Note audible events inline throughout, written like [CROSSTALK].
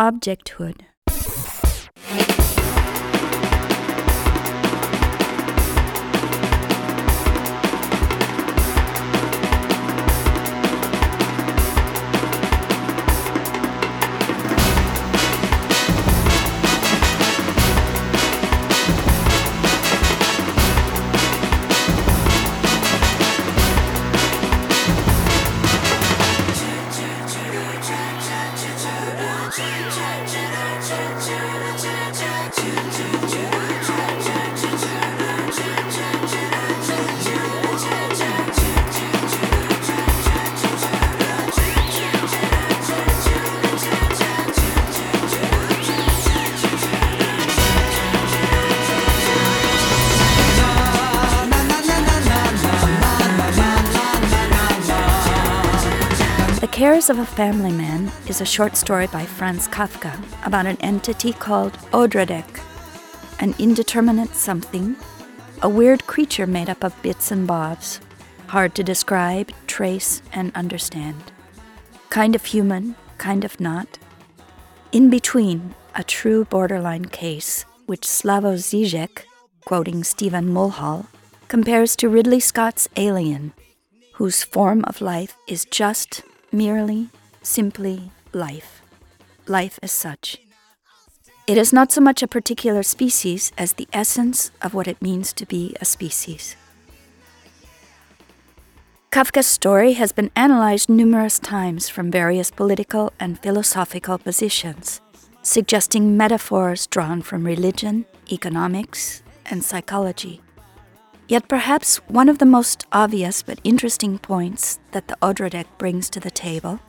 objecthood. Cares of a Family Man is a short story by Franz Kafka about an entity called Odradek, an indeterminate something, a weird creature made up of bits and bobs, hard to describe, trace, and understand. Kind of human, kind of not. In between, a true borderline case, which Slavoj Žižek, quoting Stephen Mulhall, compares to Ridley Scott's Alien, whose form of life is just, merely, simply life. Life as such. It is not so much a particular species as the essence of what it means to be a species. Kafka's story has been analyzed numerous times from various political and philosophical positions, suggesting metaphors drawn from religion, economics, and psychology. Yet perhaps one of the most obvious but interesting points that the Odradek brings to the table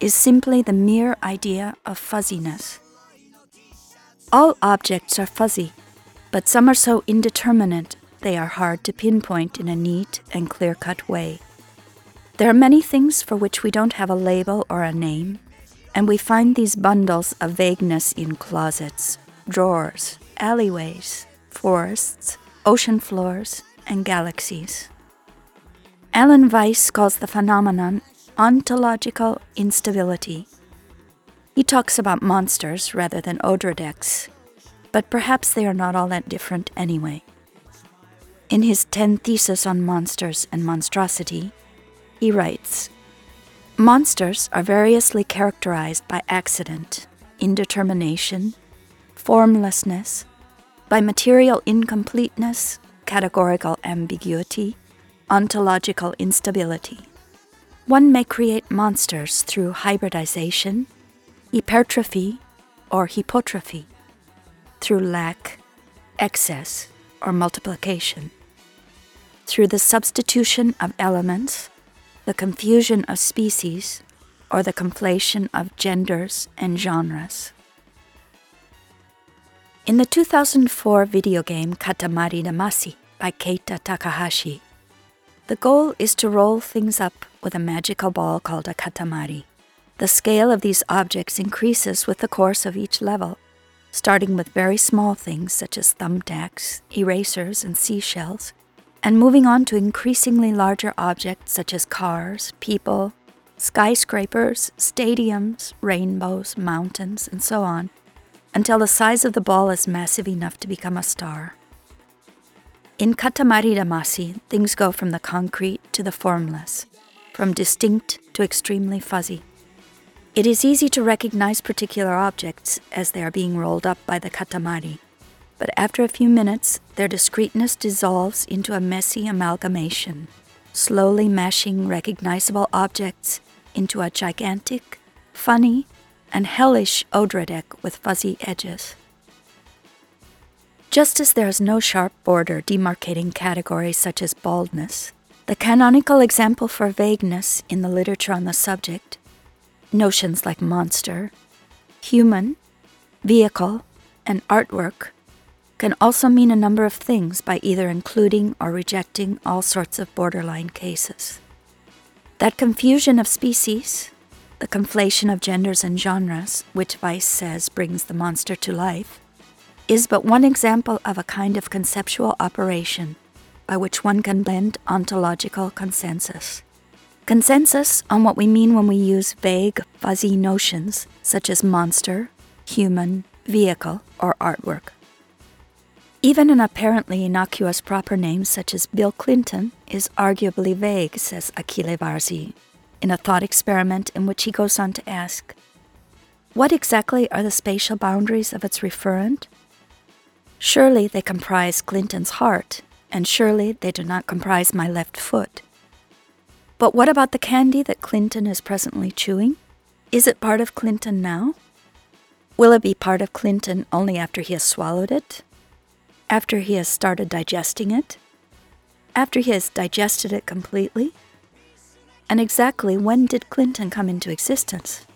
is simply the mere idea of fuzziness. All objects are fuzzy, but some are so indeterminate they are hard to pinpoint in a neat and clear cut way. There are many things for which we don't have a label or a name, and we find these bundles of vagueness in closets, drawers, alleyways, forests, ocean floors, and galaxies. Allen Weiss calls the phenomenon ontological instability. He talks about monsters rather than odradeks, but perhaps they are not all that different anyway. In his 10 Theses on Monsters and Monstrosity, he writes Monsters are variously characterized by accident, indetermination, formlessness, by material incompleteness, categorical ambiguity, ontological instability. One may create monsters through hybridization, hypertrophy, or hypotrophy, through lack, excess, or multiplication, through the substitution of elements, the confusion of species, or the conflation of genders and genres. In the 2004 video game Katamari Damacy by Keita Takahashi, the goal is to roll things up with a magical ball called a katamari. The scale of these objects increases with the course of each level, starting with very small things such as thumbtacks, erasers, and seashells, and moving on to increasingly larger objects such as cars, people, skyscrapers, stadiums, rainbows, mountains, and so on, until the size of the ball is massive enough to become a star. In Katamari Damacy, things go from the concrete to the formless, from distinct to extremely fuzzy. It is easy to recognize particular objects as they are being rolled up by the katamari, but after a few minutes, their discreteness dissolves into a messy amalgamation, slowly mashing recognizable objects into a gigantic, funny, and hellish odradek with fuzzy edges. Just as there is no sharp border demarcating categories such as baldness, the canonical example for vagueness in the literature on the subject, notions like monster, human, vehicle, and artwork, can also mean a number of things by either including or rejecting all sorts of borderline cases. That confusion of species, the conflation of genders and genres, which Weiss says brings the monster to life, is but one example of a kind of conceptual operation by which one can blend ontological consensus. Consensus on what we mean when we use vague, fuzzy notions such as monster, human, vehicle, or artwork. Even an apparently innocuous proper name such as Bill Clinton is arguably vague, says Achille Varzi, in a thought experiment in which he goes on to ask What exactly are the spatial boundaries of its referent? Surely they comprise Clinton's heart, and surely they do not comprise my left foot. But what about the candy that Clinton is presently chewing? Is it part of Clinton now? Will it be part of Clinton only after he has swallowed it? After he has started digesting it? After he has digested it completely? And exactly when did Clinton come into existence?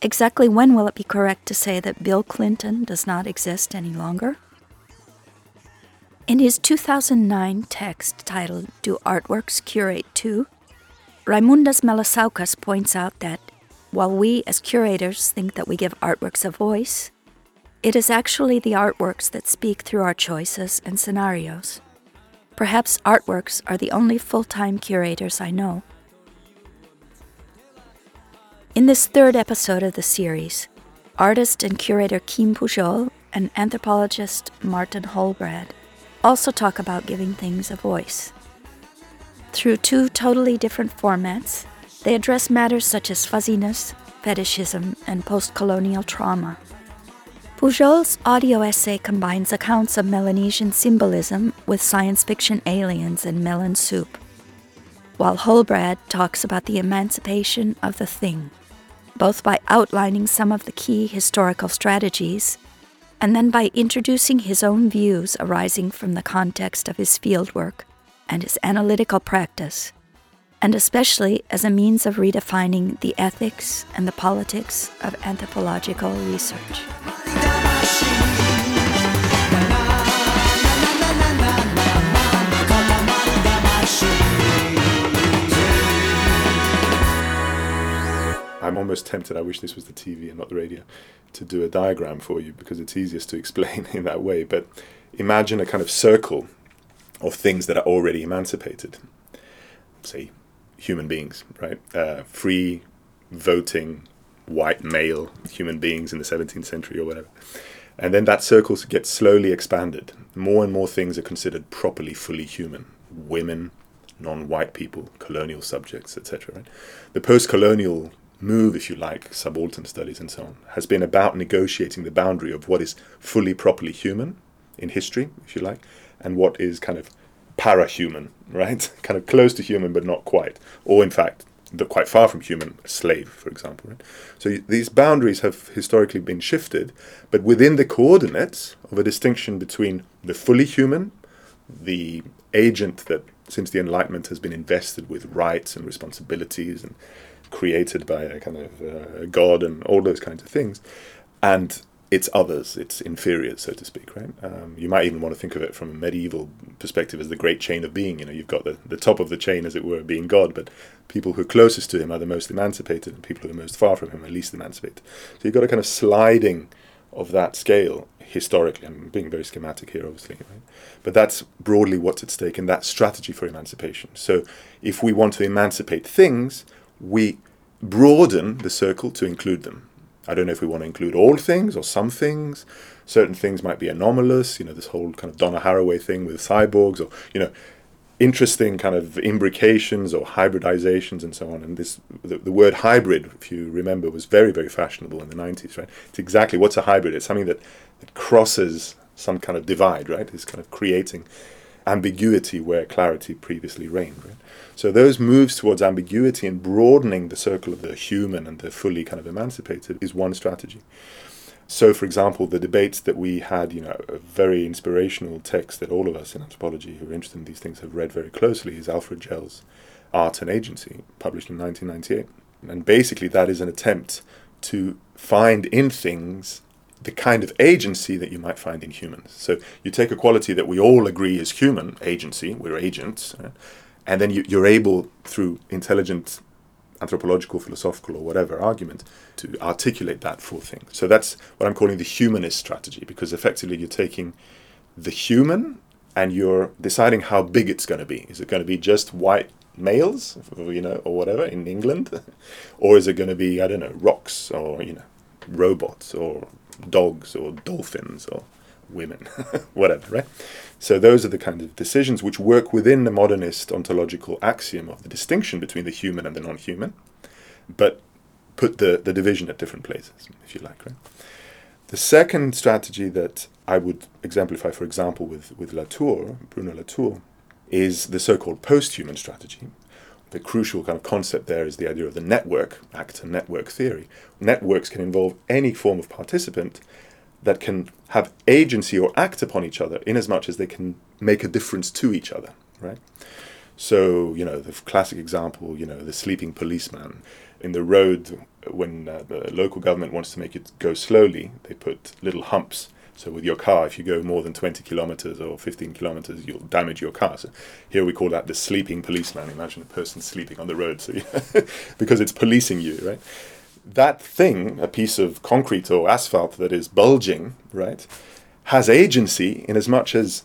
Exactly when will it be correct to say that Bill Clinton does not exist any longer? In his 2009 text titled Do Artworks Curate Too? Raimundas Malašauskas points out that while we as curators think that we give artworks a voice, it is actually the artworks that speak through our choices and scenarios. Perhaps artworks are the only full time curators I know. In this third episode of the series, artist and curator Quim Pujol and anthropologist Martin Holbraad also talk about giving things a voice. Through two totally different formats, they address matters such as fuzziness, fetishism, and post colonial trauma. Pujol's audio essay combines accounts of Melanesian symbolism with science fiction aliens and melon soup, while Holbraad talks about the emancipation of the thing both by outlining some of the key historical strategies and then by introducing his own views arising from the context of his fieldwork and his analytical practice, and especially as a means of redefining the ethics and the politics of anthropological research. I'm almost tempted, I wish this was the TV and not the radio, to do a diagram for you because it's easiest to explain [LAUGHS] in that way. But imagine a kind of circle of things that are already emancipated. Say, human beings, right? Uh, free voting, white male human beings in the 17th century or whatever. And then that circle gets slowly expanded. More and more things are considered properly, fully human. Women, non-white people, colonial subjects, etc. Right? The post-colonial move, if you like, subaltern studies and so on, has been about negotiating the boundary of what is fully, properly human in history, if you like, and what is kind of para-human, right? [LAUGHS] kind of close to human but not quite, or in fact, quite far from human, a slave, for example. Right? So these boundaries have historically been shifted, but within the coordinates of a distinction between the fully human, the agent that since the Enlightenment has been invested with rights and responsibilities and created by a kind of uh, god and all those kinds of things, and it's others, it's inferior, so to speak, right? Um, you might even want to think of it from a medieval perspective as the great chain of being. You know, you've got the, the top of the chain, as it were, being God, but people who are closest to him are the most emancipated, and people who are most far from him are least emancipated. So you've got a kind of sliding of that scale historically. I'm being very schematic here, obviously, right? but that's broadly what's at stake in that strategy for emancipation. So if we want to emancipate things, we broaden the circle to include them. I don't know if we want to include all things or some things. Certain things might be anomalous, you know, this whole kind of Donna Haraway thing with cyborgs or, you know, interesting kind of imbrications or hybridizations and so on. And this, the, the, word hybrid, if you remember, was very, very fashionable in the 90s, right? It's exactly what's a hybrid? It's something that, that crosses some kind of divide, right? It's kind of creating ambiguity where clarity previously reigned. Right? So those moves towards ambiguity and broadening the circle of the human and the fully kind of emancipated is one strategy. So, for example, the debates that we had, you know, a very inspirational text that all of us in anthropology who are interested in these things have read very closely is Alfred Gell's Art and Agency, published in 1998. And basically, that is an attempt to find in things the kind of agency that you might find in humans. So you take a quality that we all agree is human agency, we're agents, uh, and then you, you're able, through intelligent anthropological, philosophical, or whatever argument, to articulate that full thing. So that's what I'm calling the humanist strategy, because effectively you're taking the human and you're deciding how big it's going to be. Is it going to be just white males, you know, or whatever in England, [LAUGHS] or is it going to be I don't know rocks or you know robots or dogs or dolphins or women, [LAUGHS] whatever, right? So those are the kind of decisions which work within the modernist ontological axiom of the distinction between the human and the non-human, but put the, the division at different places, if you like, right? The second strategy that I would exemplify, for example, with, with Latour, Bruno Latour, is the so-called post-human strategy. The crucial kind of concept there is the idea of the network, actor network theory. Networks can involve any form of participant that can have agency or act upon each other in as much as they can make a difference to each other, right? So, you know, the classic example, you know, the sleeping policeman. In the road, when uh, the local government wants to make it go slowly, they put little humps. So, with your car, if you go more than 20 kilometers or 15 kilometers, you'll damage your car. So, here we call that the sleeping policeman. Imagine a person sleeping on the road, so [LAUGHS] because it's policing you, right? That thing, a piece of concrete or asphalt that is bulging, right, has agency in as much as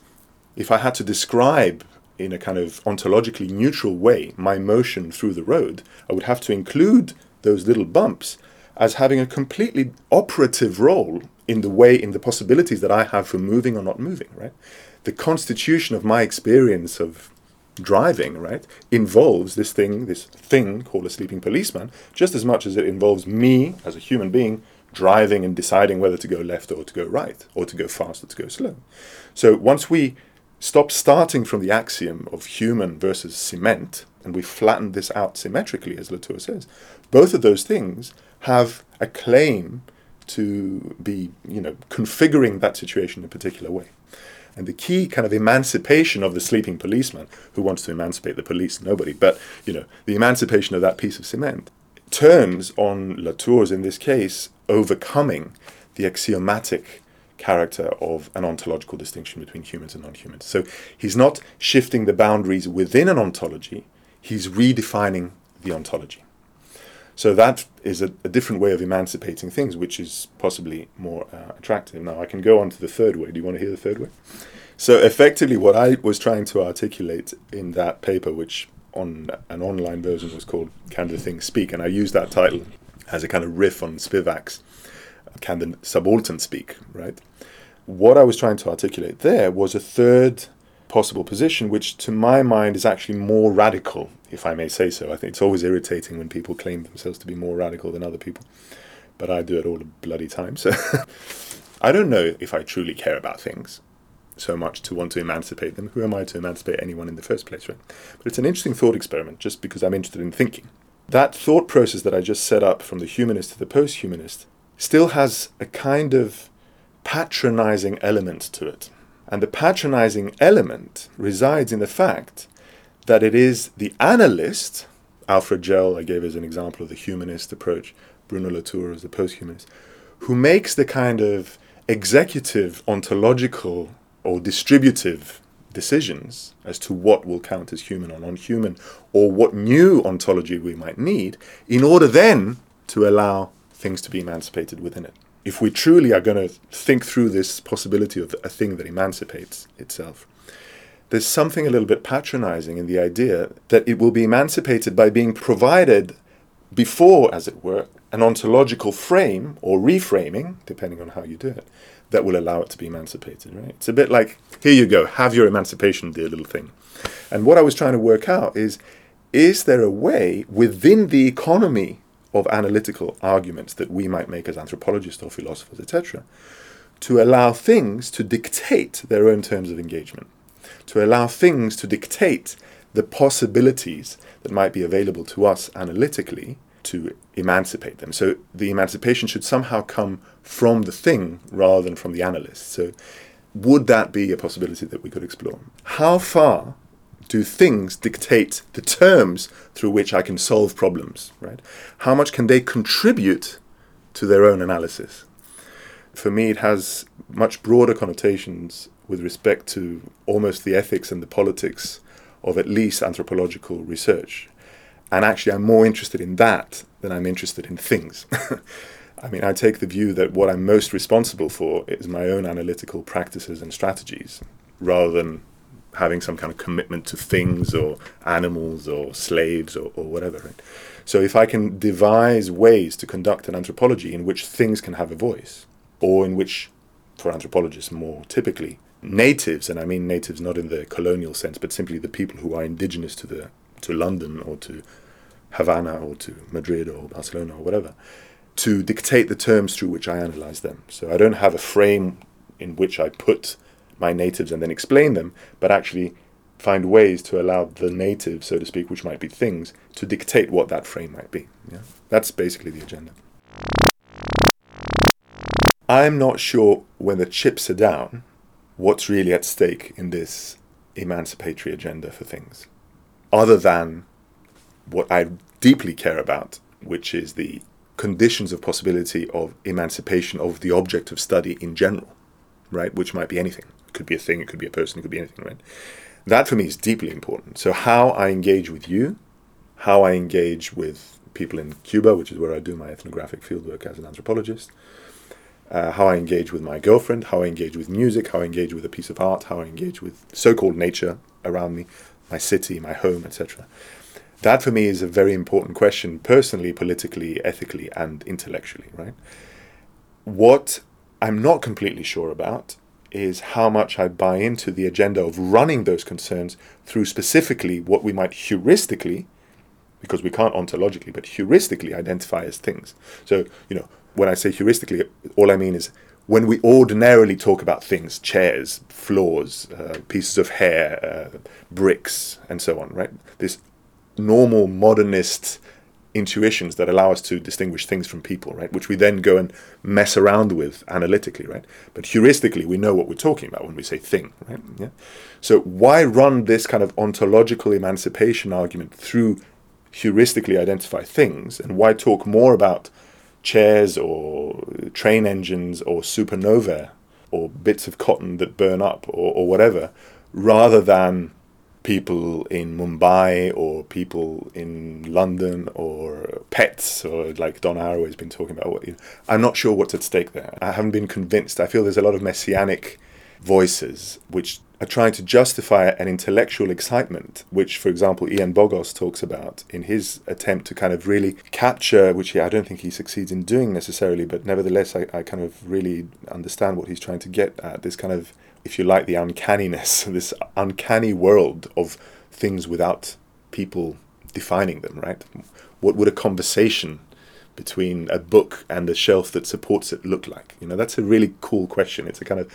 if I had to describe in a kind of ontologically neutral way my motion through the road, I would have to include those little bumps as having a completely operative role in the way, in the possibilities that I have for moving or not moving, right? The constitution of my experience of driving, right, involves this thing, this thing called a sleeping policeman, just as much as it involves me as a human being driving and deciding whether to go left or to go right, or to go fast or to go slow. So once we stop starting from the axiom of human versus cement, and we flatten this out symmetrically, as Latour says, both of those things have a claim to be, you know, configuring that situation in a particular way. And the key kind of emancipation of the sleeping policeman, who wants to emancipate the police? Nobody. But, you know, the emancipation of that piece of cement turns on Latour's, in this case, overcoming the axiomatic character of an ontological distinction between humans and non-humans. So he's not shifting the boundaries within an ontology, he's redefining the ontology. So that is a, a, different way of emancipating things, which is possibly more uh, attractive. Now, I can go on to the third way. Do you want to hear the third way? So, effectively, what I was trying to articulate in that paper, which on an online version was called Can the Thing Speak? And I used that title as a kind of riff on Spivak's Can the Subaltern Speak, right? What I was trying to articulate there was a third possible position, which to my mind is actually more radical, if I may say so. I think it's always irritating when people claim themselves to be more radical than other people, but I do it all the bloody time. So [LAUGHS] I don't know if I truly care about things so much to want to emancipate them. Who am I to emancipate anyone in the first place, right? But it's an interesting thought experiment just because I'm interested in thinking. That thought process that I just set up from the humanist to the post humanist still has a kind of patronizing element to it. And the patronizing element resides in the fact that it is the analyst, Alfred Gell, I gave as an example of the humanist approach, Bruno Latour as the post humanist, who makes the kind of executive, ontological, or distributive decisions as to what will count as human or non human, or what new ontology we might need, in order then to allow things to be emancipated within it if we truly are going to think through this possibility of a thing that emancipates itself, there's something a little bit patronizing in the idea that it will be emancipated by being provided before, as it were, an ontological frame or reframing, depending on how you do it, that will allow it to be emancipated, right? It's a bit like, here you go, have your emancipation, dear little thing. And what I was trying to work out is, is there a way within the economy of analytical arguments that we might make as anthropologists or philosophers, etc., to allow things to dictate their own terms of engagement, to allow things to dictate the possibilities that might be available to us analytically to emancipate them. So the emancipation should somehow come from the thing rather than from the analyst. So would that be a possibility that we could explore? How far do things dictate the terms through which I can solve problems, right? How much can they contribute to their own analysis? For me, it has much broader connotations with respect to almost the ethics and the politics of at least anthropological research. And actually, I'm more interested in that than I'm interested in things. [LAUGHS] I mean, I take the view that what I'm most responsible for is my own analytical practices and strategies rather than having some kind of commitment to things or animals or slaves or, or whatever. Right? So if I can devise ways to conduct an anthropology in which things can have a voice, or in which, for anthropologists more typically, natives, and I mean natives not in the colonial sense, but simply the people who are indigenous to the to London or to Havana or to Madrid or Barcelona or whatever, to dictate the terms through which I analyze them. So I don't have a frame in which I put my natives and then explain them, but actually find ways to allow the native, so to speak, which might be things, to dictate what that frame might be. Yeah? That's basically the agenda. I'm not sure when the chips are down what's really at stake in this emancipatory agenda for things, other than what I deeply care about, which is the conditions of possibility of emancipation of the object of study in general, right? Which might be anything. Could be a thing, it could be a person, it could be anything, right? That for me is deeply important. So, how I engage with you, how I engage with people in Cuba, which is where I do my ethnographic fieldwork as an anthropologist, uh, how I engage with my girlfriend, how I engage with music, how I engage with a piece of art, how I engage with so called nature around me, my city, my home, etc. That for me is a very important question, personally, politically, ethically, and intellectually, right? What I'm not completely sure about is how much I buy into the agenda of running those concerns through specifically what we might heuristically, because we can't ontologically, but heuristically identify as things. So, you know, when I say heuristically, all I mean is when we ordinarily talk about things, chairs, floors, uh, pieces of hair, uh, bricks, and so on, right? This normal modernist intuitions that allow us to distinguish things from people, right? Which we then go and mess around with analytically, right? But heuristically, we know what we're talking about when we say thing, right? Yeah. So why run this kind of ontological emancipation argument through heuristically identify things, and why talk more about chairs or train engines or supernovae or bits of cotton that burn up or, or whatever, rather than people in Mumbai or people in London or pets or like Donna Haraway has been talking about. Know, I'm not sure what's at stake there. I haven't been convinced. I feel there's a lot of messianic voices which are trying to justify an intellectual excitement, which, for example, Ian Bogost talks about in his attempt to kind of really capture, which he, I don't think he succeeds in doing necessarily, but nevertheless, I, I kind of really understand what he's trying to get at this kind of if you like, the uncanniness, [LAUGHS] this uncanny world of things without people defining them, right? What would a conversation between a book and a shelf that supports it look like? You know, that's a really cool question. It's a kind of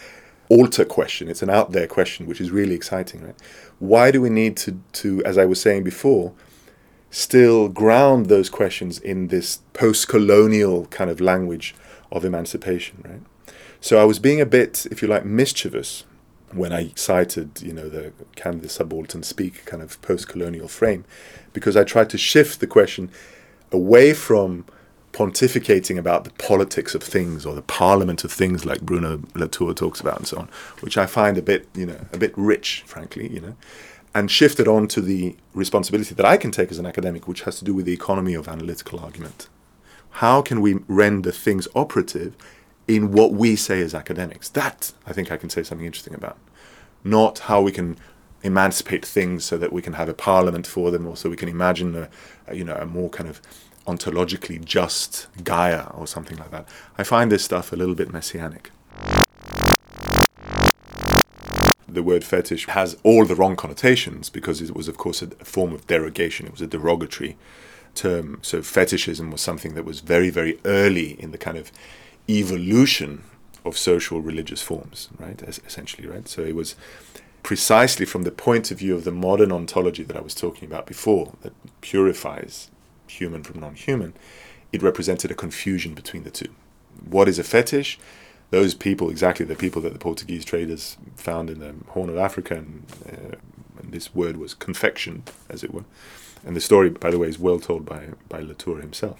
alter question. It's an out there question, which is really exciting, right? Why do we need to, to as I was saying before, still ground those questions in this post colonial kind of language of emancipation, right? So I was being a bit, if you like, mischievous when I cited, you know, the can the subaltern speak kind of post-colonial frame, because I tried to shift the question away from pontificating about the politics of things or the parliament of things like Bruno Latour talks about and so on, which I find a bit, you know, a bit rich, frankly, you know, and shifted on to the responsibility that I can take as an academic, which has to do with the economy of analytical argument. How can we render things operative in what we say as academics. That I think I can say something interesting about. Not how we can emancipate things so that we can have a parliament for them, or so we can imagine a, a, you know a more kind of ontologically just Gaia or something like that. I find this stuff a little bit messianic. The word fetish has all the wrong connotations because it was, of course, a form of derogation. It was a derogatory term. So fetishism was something that was very, very early in the kind of evolution of social religious forms, right? essentially, right? So it was precisely from the point of view of the modern ontology that I was talking about before, that purifies human from non-human, it represented a confusion between the two. What is a fetish? Those people, exactly the people that the Portuguese traders found in the Horn of Africa, and, uh, and this word was confection, as it were. And the story, by the way, is well told by, by Latour himself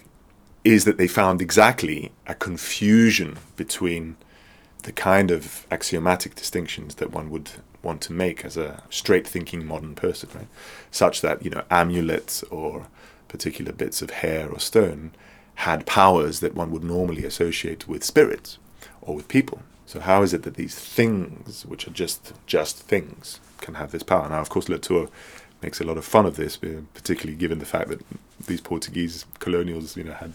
is that they found exactly a confusion between the kind of axiomatic distinctions that one would want to make as a straight thinking modern person, right? Such that, you know, amulets or particular bits of hair or stone had powers that one would normally associate with spirits or with people. So how is it that these things, which are just just things, can have this power? Now, of course, Latour makes a lot of fun of this, particularly given the fact that these Portuguese colonials, you know, had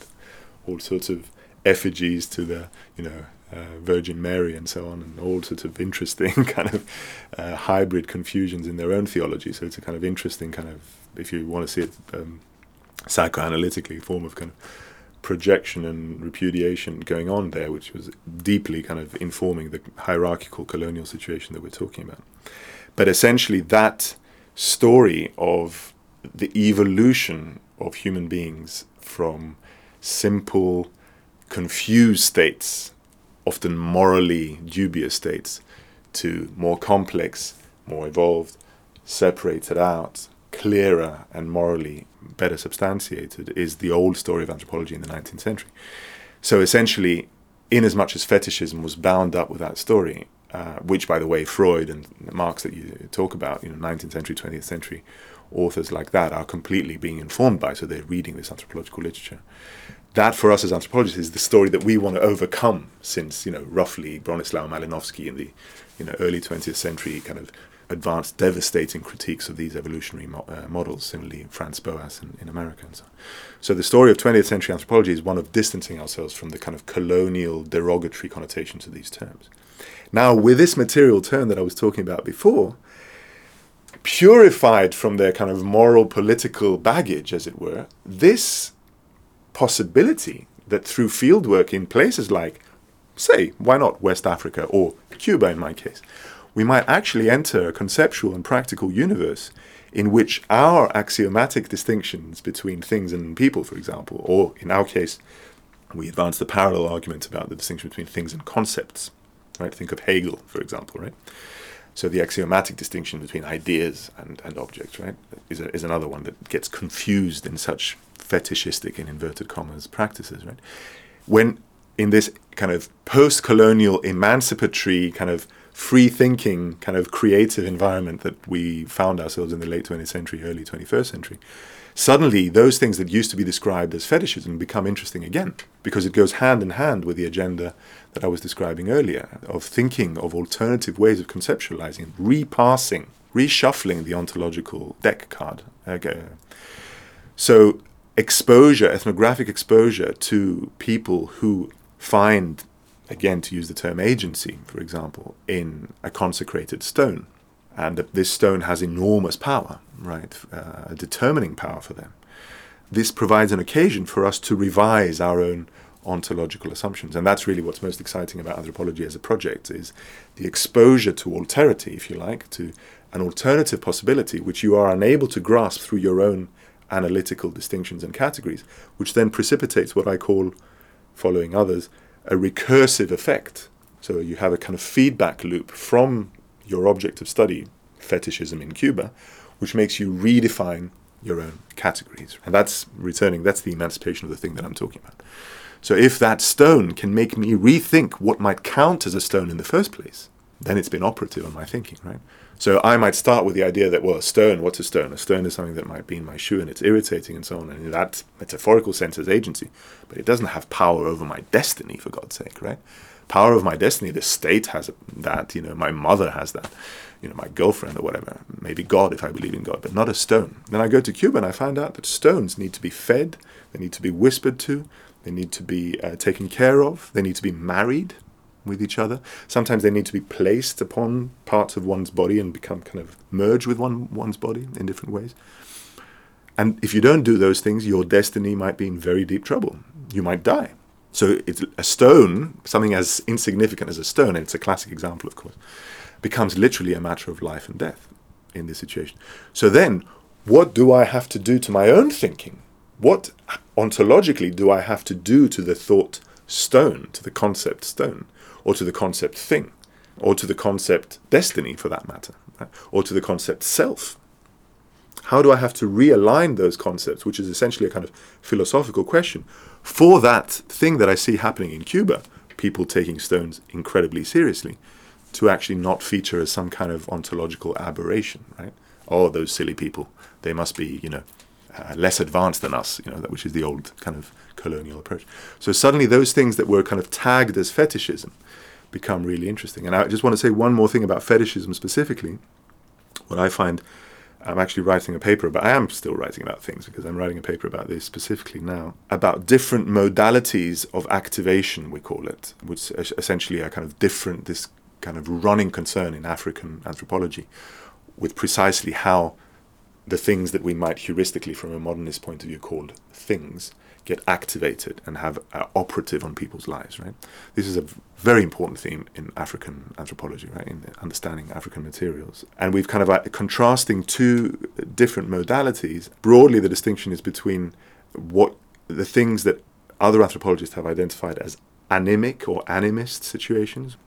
all sorts of effigies to the you know uh, Virgin Mary and so on, and all sorts of interesting [LAUGHS] kind of uh, hybrid confusions in their own theology. So it's a kind of interesting kind of, if you want to see it um, psychoanalytically, form of kind of projection and repudiation going on there, which was deeply kind of informing the hierarchical colonial situation that we're talking about. But essentially, that story of the evolution of human beings from simple, confused states, often morally dubious states, to more complex, more evolved, separated out, clearer, and morally better substantiated is the old story of anthropology in the 19th century. So essentially, in as much as fetishism was bound up with that story, uh, which, by the way, Freud and Marx that you talk about, you know, 19th century, 20th century authors like that are completely being informed by, so they're reading this anthropological literature. That, for us as anthropologists, is the story that we want to overcome since, you know, roughly Bronislaw Malinowski in the, you know, early 20th century kind of advanced, devastating critiques of these evolutionary mo- uh, models, similarly Franz Boas in, in America and so on. So the story of 20th century anthropology is one of distancing ourselves from the kind of colonial, derogatory connotations of these terms. Now, with this material turn that I was talking about before, purified from their kind of moral political baggage, as it were, this possibility that through fieldwork in places like, say, why not West Africa or Cuba in my case, we might actually enter a conceptual and practical universe in which our axiomatic distinctions between things and people, for example, or in our case, we advance the parallel argument about the distinction between things and concepts. Right? Think of Hegel, for example, right? So the axiomatic distinction between ideas and, and objects, right, is, a, is another one that gets confused in such fetishistic, in inverted commas, practices, right? When in this kind of post-colonial, emancipatory, kind of free-thinking, kind of creative environment that we found ourselves in the late 20th century, early 21st century, suddenly those things that used to be described as fetishism become interesting again because it goes hand in hand with the agenda that I was describing earlier of thinking of alternative ways of conceptualizing, repassing, reshuffling the ontological deck card. Okay. So, exposure, ethnographic exposure to people who find, again, to use the term agency, for example, in a consecrated stone and this stone has enormous power, right, uh, determining power for them. This provides an occasion for us to revise our own ontological assumptions, and that's really what's most exciting about anthropology as a project is the exposure to alterity, if you like, to an alternative possibility which you are unable to grasp through your own analytical distinctions and categories, which then precipitates what I call, following others, a recursive effect. So you have a kind of feedback loop from your object of study, fetishism in Cuba, which makes you redefine your own categories. And that's returning, that's the emancipation of the thing that I'm talking about. So if that stone can make me rethink what might count as a stone in the first place, then it's been operative on my thinking, right? So I might start with the idea that, well, a stone, what's a stone? A stone is something that might be in my shoe and it's irritating and so on. And in that metaphorical sense, has agency. But it doesn't have power over my destiny, for God's sake, right? Power of my destiny. The state has that, you know, my mother has that, you know, my girlfriend or whatever. Maybe God if I believe in God, but not a stone. Then I go to Cuba and I find out that stones need to be fed, they need to be whispered to, they need to be uh, taken care of, they need to be married with each other. Sometimes they need to be placed upon parts of one's body and become kind of merge with one one's body in different ways. And if you don't do those things, your destiny might be in very deep trouble. You might die. So it's a stone, something as insignificant as a stone, and it's a classic example, of course, becomes literally a matter of life and death in this situation. So then, what do I have to do to my own thinking? What ontologically do I have to do to the thought stone, to the concept stone, or to the concept thing, or to the concept destiny for that matter, right? or to the concept self? How do I have to realign those concepts, which is essentially a kind of philosophical question, for that thing that I see happening in Cuba, people taking stones incredibly seriously, to actually not feature as some kind of ontological aberration, right? Oh, those silly people, they must be, you know, uh, less advanced than us, you know, that which is the old kind of colonial approach. So suddenly those things that were kind of tagged as fetishism become really interesting. And I just want to say one more thing about fetishism specifically. What I find I'm actually writing a paper about, I am still writing about things because I'm writing a paper about this specifically now, about different modalities of activation, we call it, which essentially are kind of different, this kind of running concern in African anthropology with precisely how the things that we might heuristically, from a modernist point of view, call things, get activated and have uh, operative on people's lives. Right. This is a very important theme in African anthropology, right, in understanding African materials. And we've kind of contrasting two different modalities. Broadly, the distinction is between what the things that other anthropologists have identified as animic or animist situations.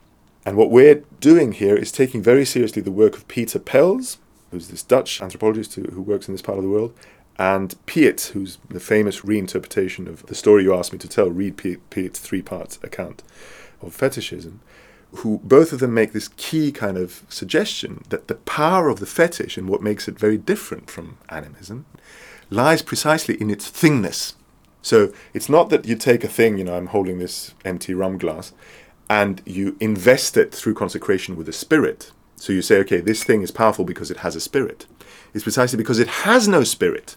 And what we're doing here is taking very seriously the work of Peter Pels, who's this Dutch anthropologist who, who works in this part of the world, and Pietz, who's the famous reinterpretation of the story you asked me to tell, read Pietz's three part account of fetishism, who both of them make this key kind of suggestion that the power of the fetish and what makes it very different from animism lies precisely in its thingness. So it's not that you take a thing, you know, I'm holding this empty rum glass, and you invest it through consecration with a spirit. So you say, okay, this thing is powerful because it has a spirit. It's precisely because it has no spirit.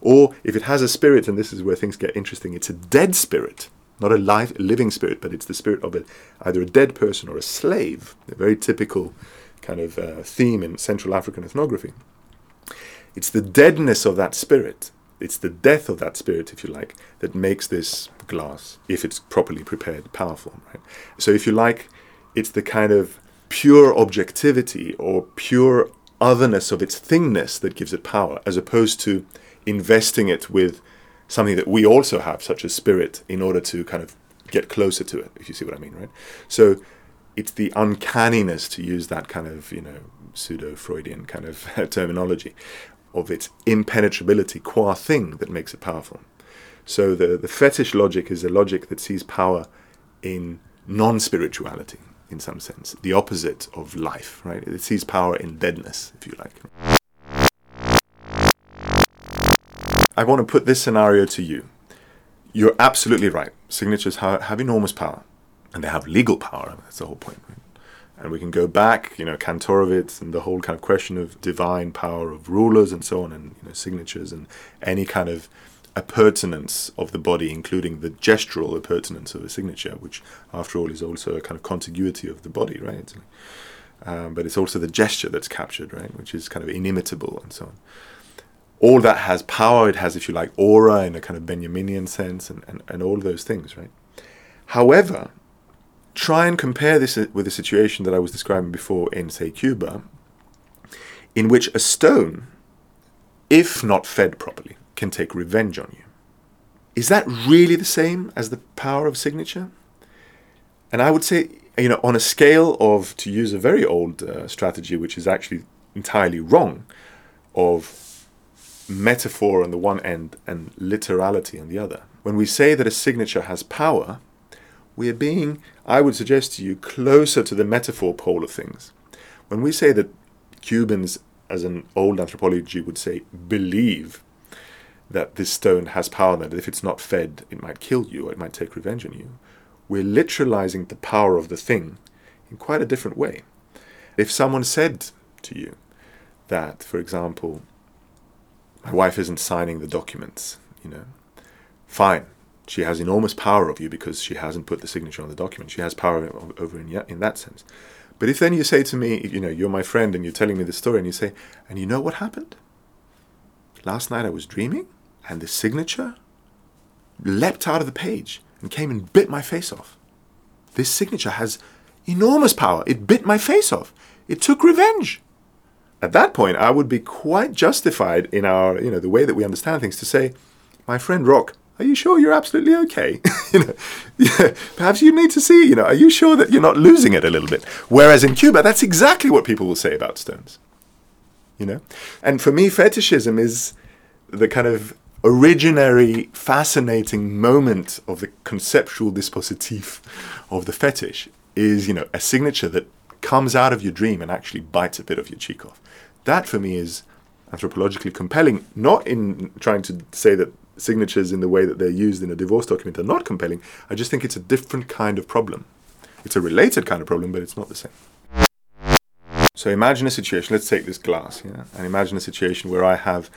Or if it has a spirit, and this is where things get interesting, it's a dead spirit not a life, living spirit, but it's the spirit of a, either a dead person or a slave, a very typical kind of uh, theme in Central African ethnography. It's the deadness of that spirit, it's the death of that spirit, if you like, that makes this glass, if it's properly prepared, powerful. Right? So, if you like, it's the kind of pure objectivity or pure otherness of its thingness that gives it power, as opposed to investing it with something that we also have, such as spirit, in order to kind of get closer to it, if you see what I mean, right? So it's the uncanniness to use that kind of, you know, pseudo Freudian kind of [LAUGHS] terminology of its impenetrability qua thing that makes it powerful. So the, the fetish logic is a logic that sees power in non spirituality, in some sense, the opposite of life, right? It sees power in deadness, if you like. I want to put this scenario to you. You're absolutely right. Signatures ha- have enormous power, and they have legal power. That's the whole point. Right? And we can go back, you know, Kantorowicz and the whole kind of question of divine power of rulers and so on, and you know, signatures and any kind of appurtenance of the body, including the gestural appurtenance of a signature, which, after all, is also a kind of contiguity of the body, right? Um, but it's also the gesture that's captured, right, which is kind of inimitable and so on all that has power. It has, if you like, aura in a kind of Benjaminian sense, and, and, and all those things, right? However, try and compare this with the situation that I was describing before in, say, Cuba, in which a stone, if not fed properly, can take revenge on you. Is that really the same as the power of signature? And I would say, you know, on a scale of, to use a very old uh, strategy, which is actually entirely wrong, of metaphor on the one end and literality on the other. When we say that a signature has power, we are being, I would suggest to you, closer to the metaphor pole of things. When we say that Cubans, as an old anthropology would say, believe that this stone has power, that if it's not fed, it might kill you or it might take revenge on you, we're literalizing the power of the thing in quite a different way. If someone said to you that, for example, my wife isn't signing the documents, you know. Fine. She has enormous power over you because she hasn't put the signature on the document. She has power over in, in that sense. But if then you say to me, you know, you're my friend and you're telling me the story and you say, and you know what happened? Last night I was dreaming and the signature leapt out of the page and came and bit my face off. This signature has enormous power. It bit my face off. It took revenge at that point, I would be quite justified in our, you know, the way that we understand things to say, my friend Rock, are you sure you're absolutely okay? [LAUGHS] you know, yeah, perhaps you need to see, you know, are you sure that you're not losing it a little bit? Whereas in Cuba, that's exactly what people will say about stones. You know? And for me, fetishism is the kind of originary, fascinating moment of the conceptual dispositif of the fetish is, you know, a signature that comes out of your dream and actually bites a bit of your cheek off. That for me is anthropologically compelling, not in trying to say that signatures in the way that they're used in a divorce document are not compelling. I just think it's a different kind of problem. It's a related kind of problem, but it's not the same. So imagine a situation, let's take this glass, yeah, and imagine a situation where I have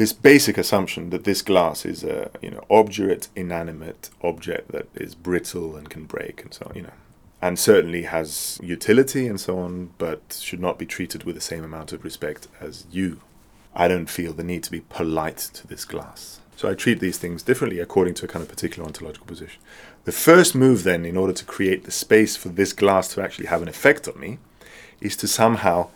this basic assumption that this glass is a you know obdurate, inanimate object that is brittle and can break and so on, you know, and certainly has utility and so on, but should not be treated with the same amount of respect as you. I don't feel the need to be polite to this glass. So I treat these things differently according to a kind of particular ontological position. The first move, then, in order to create the space for this glass to actually have an effect on me, is to somehow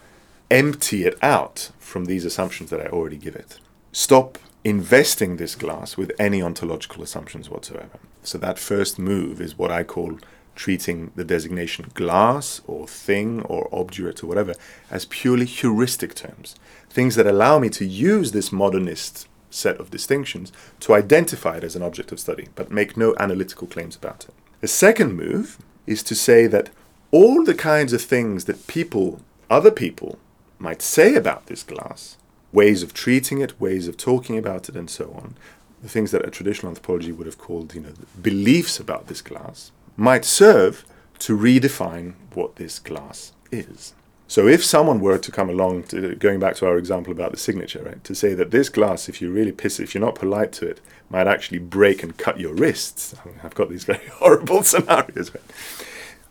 empty it out from these assumptions that I already give it. Stop investing this glass with any ontological assumptions whatsoever. So that first move is what I call treating the designation glass or thing or obdurate or whatever as purely heuristic terms, things that allow me to use this modernist set of distinctions to identify it as an object of study, but make no analytical claims about it. The second move is to say that all the kinds of things that people, other people, might say about this glass, ways of treating it, ways of talking about it, and so on, the things that a traditional anthropology would have called, you know, beliefs about this glass, might serve to redefine what this glass is. So if someone were to come along, to, going back to our example about the signature, right, to say that this glass, if you really piss if you're not polite to it, might actually break and cut your wrists. I mean, I've got these very [LAUGHS] horrible scenarios. Right?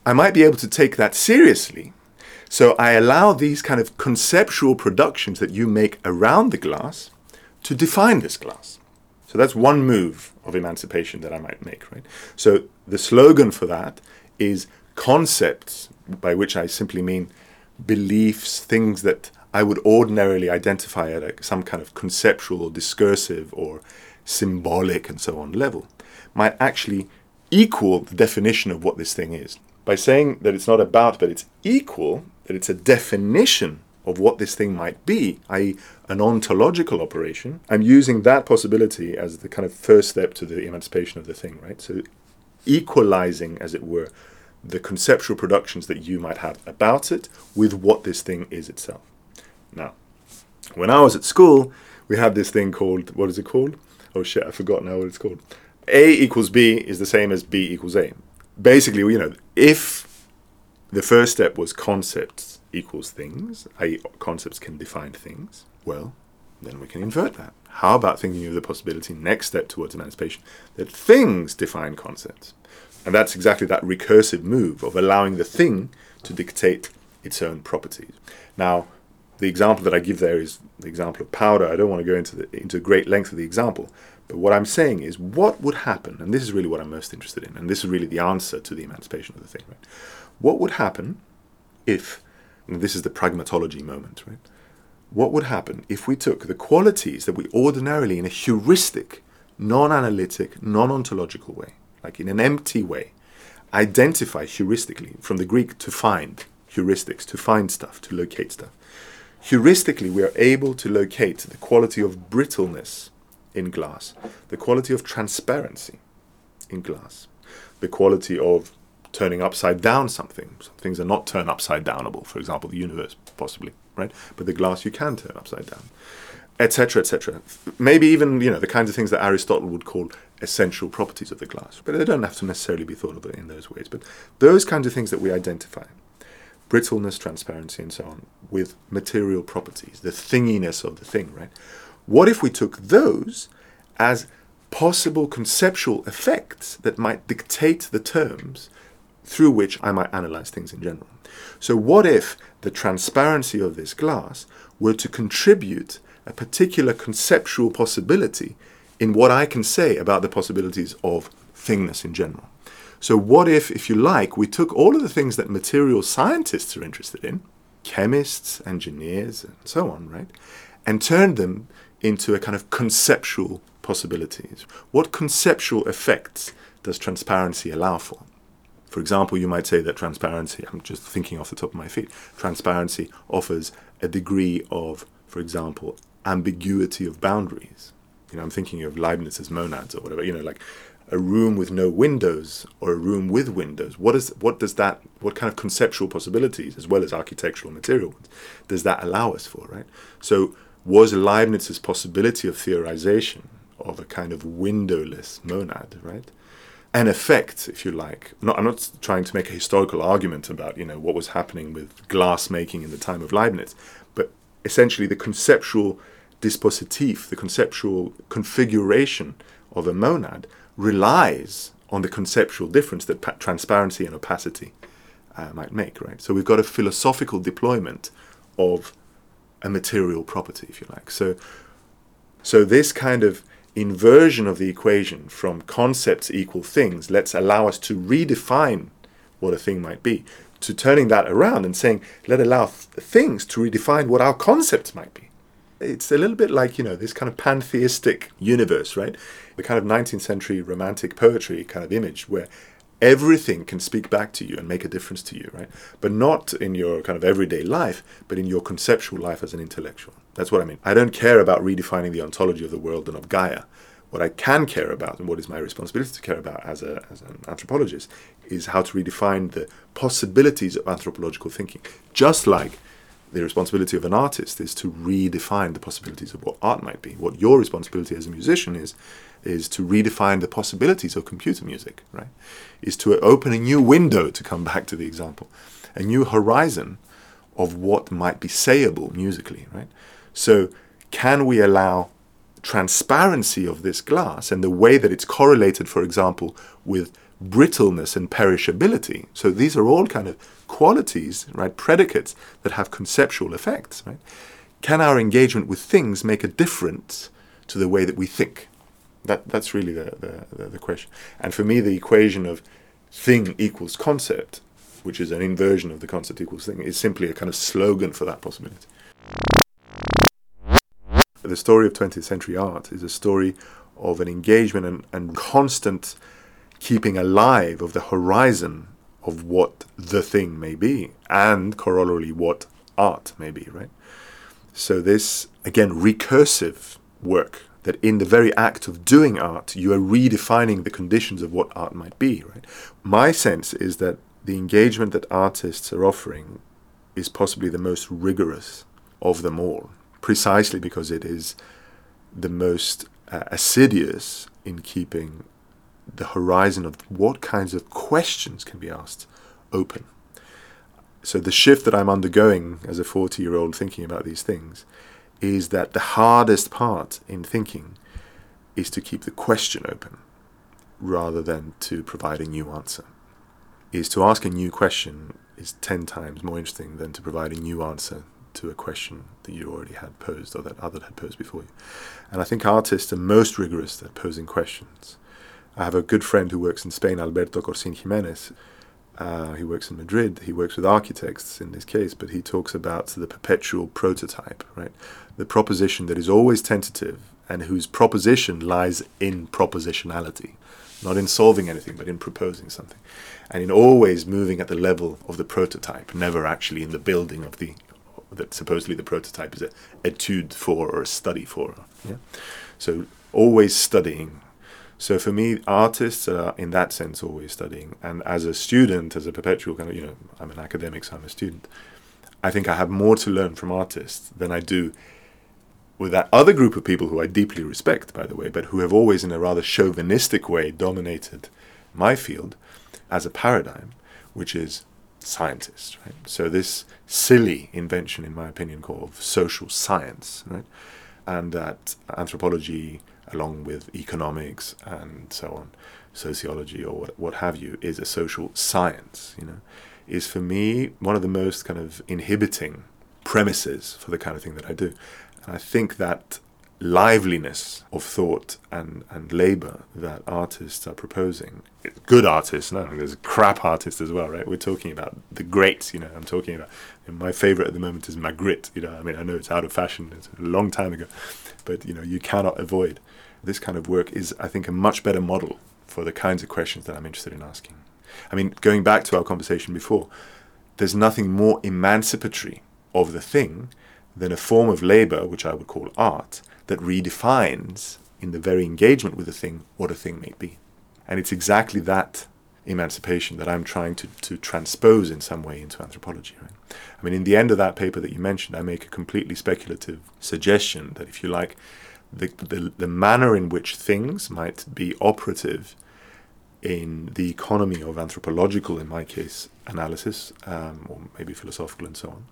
I might be able to take that seriously. So I allow these kind of conceptual productions that you make around the glass to define this glass. So that's one move of emancipation that I might make, right? So the slogan for that is concepts, by which I simply mean beliefs, things that I would ordinarily identify at a, some kind of conceptual or discursive or symbolic and so on level, might actually equal the definition of what this thing is. By saying that it's not about, but it's equal, that it's a definition of what this thing might be, i.e., an ontological operation, I'm using that possibility as the kind of first step to the emancipation of the thing, right? So, equalizing, as it were, the conceptual productions that you might have about it with what this thing is itself. Now, when I was at school, we had this thing called, what is it called? Oh shit, I forgot now what it's called. A equals B is the same as B equals A. Basically, you know, if the first step was concepts equals things, i.e., concepts can define things, well, then we can invert that. How about thinking of the possibility, next step towards emancipation, that things define concepts? And that's exactly that recursive move of allowing the thing to dictate its own properties. Now, the example that I give there is the example of powder. I don't want to go into the, into great length of the example, but what I'm saying is, what would happen? And this is really what I'm most interested in, and this is really the answer to the emancipation of the thing. Right? What would happen if this is the pragmatology moment, right? What would happen if we took the qualities that we ordinarily, in a heuristic, non analytic, non ontological way, like in an empty way, identify heuristically, from the Greek to find, heuristics, to find stuff, to locate stuff. Heuristically, we are able to locate the quality of brittleness in glass, the quality of transparency in glass, the quality of turning upside down something. Some things are not turn upside downable. For example, the universe, possibly, right? But the glass you can turn upside down, etc., etc. Maybe even you know the kinds of things that Aristotle would call essential properties of the glass, but they don't have to necessarily be thought of in those ways. But those kinds of things that we identify, brittleness, transparency, and so on, with material properties, the thinginess of the thing, right? What if we took those as possible conceptual effects that might dictate the terms through which I might analyze things in general. So, what if the transparency of this glass were to contribute a particular conceptual possibility in what I can say about the possibilities of thingness in general? So, what if, if you like, we took all of the things that material scientists are interested in, chemists, engineers, and so on, right, and turned them into a kind of conceptual possibilities? What conceptual effects does transparency allow for? For example, you might say that transparency, I'm just thinking off the top of my feet, transparency offers a degree of, for example, ambiguity of boundaries. You know, I'm thinking of Leibniz's monads or whatever, you know, like a room with no windows or a room with windows. What is what does that what kind of conceptual possibilities as well as architectural material ones does that allow us for, right? So was Leibniz's possibility of theorization of a kind of windowless monad, right? An effect, if you like. Not, I'm not trying to make a historical argument about you know what was happening with glass making in the time of Leibniz, but essentially the conceptual dispositif, the conceptual configuration of a monad relies on the conceptual difference that pa- transparency and opacity uh, might make, right? So we've got a philosophical deployment of a material property, if you like. So, so this kind of inversion of the equation from concepts equal things let's allow us to redefine what a thing might be, to turning that around and saying let allow th- things to redefine what our concepts might be. It's a little bit like you know this kind of pantheistic universe, right? The kind of 19th century romantic poetry kind of image where everything can speak back to you and make a difference to you, right? But not in your kind of everyday life, but in your conceptual life as an intellectual. That's what I mean. I don't care about redefining the ontology of the world and of Gaia. What I can care about, and what is my responsibility to care about as, a, as an anthropologist, is how to redefine the possibilities of anthropological thinking. Just like the responsibility of an artist is to redefine the possibilities of what art might be. What your responsibility as a musician is, is to redefine the possibilities of computer music, right? Is to open a new window, to come back to the example, a new horizon of what might be sayable musically, right? So, can we allow transparency of this glass and the way that it's correlated, for example, with brittleness and perishability? So, these are all kind of qualities, right, predicates that have conceptual effects, right? Can our engagement with things make a difference to the way that we think? That, that's really the, the, the question. And for me, the equation of thing equals concept, which is an inversion of the concept equals thing, is simply a kind of slogan for that possibility. The story of 20th century art is a story of an engagement and, and constant keeping alive of the horizon of what the thing may be, and corollary what art may be, right? So, this, again, recursive work that in the very act of doing art, you are redefining the conditions of what art might be. Right? My sense is that the engagement that artists are offering is possibly the most rigorous of them all, precisely because it is the most uh, assiduous in keeping the horizon of what kinds of questions can be asked open. So the shift that I'm undergoing as a 40 year old thinking about these things is that the hardest part in thinking is to keep the question open rather than to provide a new answer. Is to ask a new question is 10 times more interesting than to provide a new answer to a question that you already had posed or that other had posed before you. And I think artists are most rigorous at posing questions. I have a good friend who works in Spain, Alberto Corsin Jimenez, uh, he works in Madrid. He works with architects in this case, but he talks about the perpetual prototype, right? The proposition that is always tentative and whose proposition lies in propositionality, not in solving anything, but in proposing something, and in always moving at the level of the prototype, never actually in the building of the that supposedly the prototype is a etude for or a study for. Yeah? So always studying so for me, artists are in that sense always studying. And as a student, as a perpetual kind of, you know, I'm an academic, so I'm a student. I think I have more to learn from artists than I do with that other group of people who I deeply respect, by the way, but who have always, in a rather chauvinistic way, dominated my field as a paradigm, which is scientists, right? So this silly invention, in my opinion, called social science, right? And that anthropology along with economics and so on, sociology or what, what have you, is a social science, you know, is for me one of the most kind of inhibiting premises for the kind of thing that I do. And I think that liveliness of thought and, and labor that artists are proposing, good artists, no, there's crap artists as well, right? We're talking about the greats, you know, I'm talking about, my favorite at the moment is Magritte, you know, I mean, I know it's out of fashion, it's a long time ago, but, you know, you cannot avoid this kind of work is, I think, a much better model for the kinds of questions that I'm interested in asking. I mean, going back to our conversation before, there's nothing more emancipatory of the thing than a form of labor, which I would call art, that redefines in the very engagement with the thing what a thing may be. And it's exactly that emancipation that I'm trying to, to transpose in some way into anthropology. Right? I mean, in the end of that paper that you mentioned, I make a completely speculative suggestion that, if you like, the, the, the manner in which things might be operative in the economy of anthropological, in my case, analysis, um, or maybe philosophical and so on,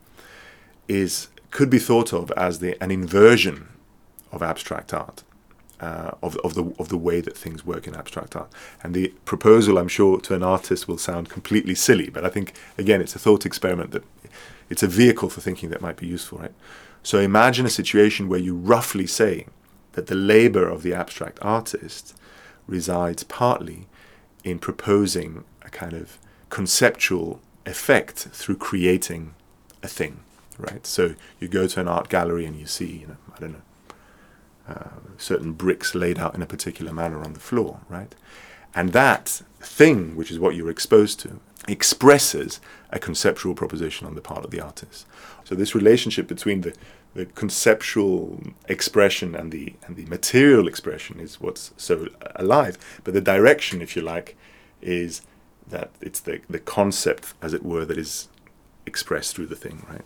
is could be thought of as the an inversion of abstract art, uh, of, of the of the way that things work in abstract art. And the proposal, I'm sure, to an artist will sound completely silly, but I think again, it's a thought experiment that it's a vehicle for thinking that might be useful, right? So imagine a situation where you roughly say that the labor of the abstract artist resides partly in proposing a kind of conceptual effect through creating a thing, right? So you go to an art gallery and you see, you know, I don't know, uh, certain bricks laid out in a particular manner on the floor, right? And that thing, which is what you're exposed to, expresses a conceptual proposition on the part of the artist. So this relationship between the, the conceptual expression and the and the material expression is what's so alive. But the direction, if you like, is that it's the, the concept, as it were, that is expressed through the thing, right?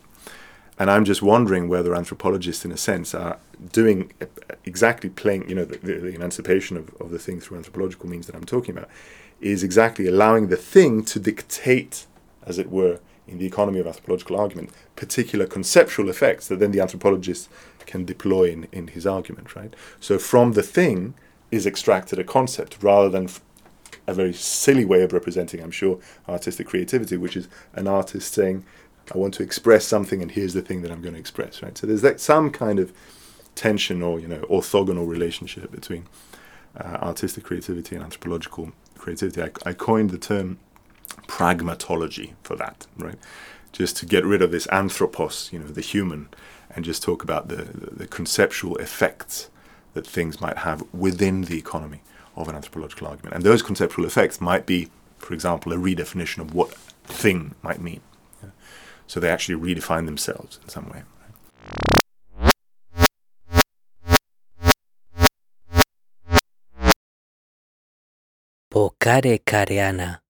And I'm just wondering whether anthropologists, in a sense, are doing exactly playing, you know, the, the, the emancipation of, of the thing through anthropological means that I'm talking about, is exactly allowing the thing to dictate, as it were, in the economy of anthropological argument, particular conceptual effects that then the anthropologist can deploy in, in his argument, right? So from the thing is extracted a concept rather than a very silly way of representing, I'm sure, artistic creativity, which is an artist saying, I want to express something and here's the thing that I'm going to express, right? So there's that some kind of tension or, you know, orthogonal relationship between uh, artistic creativity and anthropological creativity. I, I coined the term pragmatology for that, right? Just to get rid of this anthropos, you know, the human, and just talk about the, the, conceptual effects that things might have within the economy of an anthropological argument. And those conceptual effects might be, for example, a redefinition of what thing might mean. Yeah? So they actually redefine themselves in some way. Pokare kareana,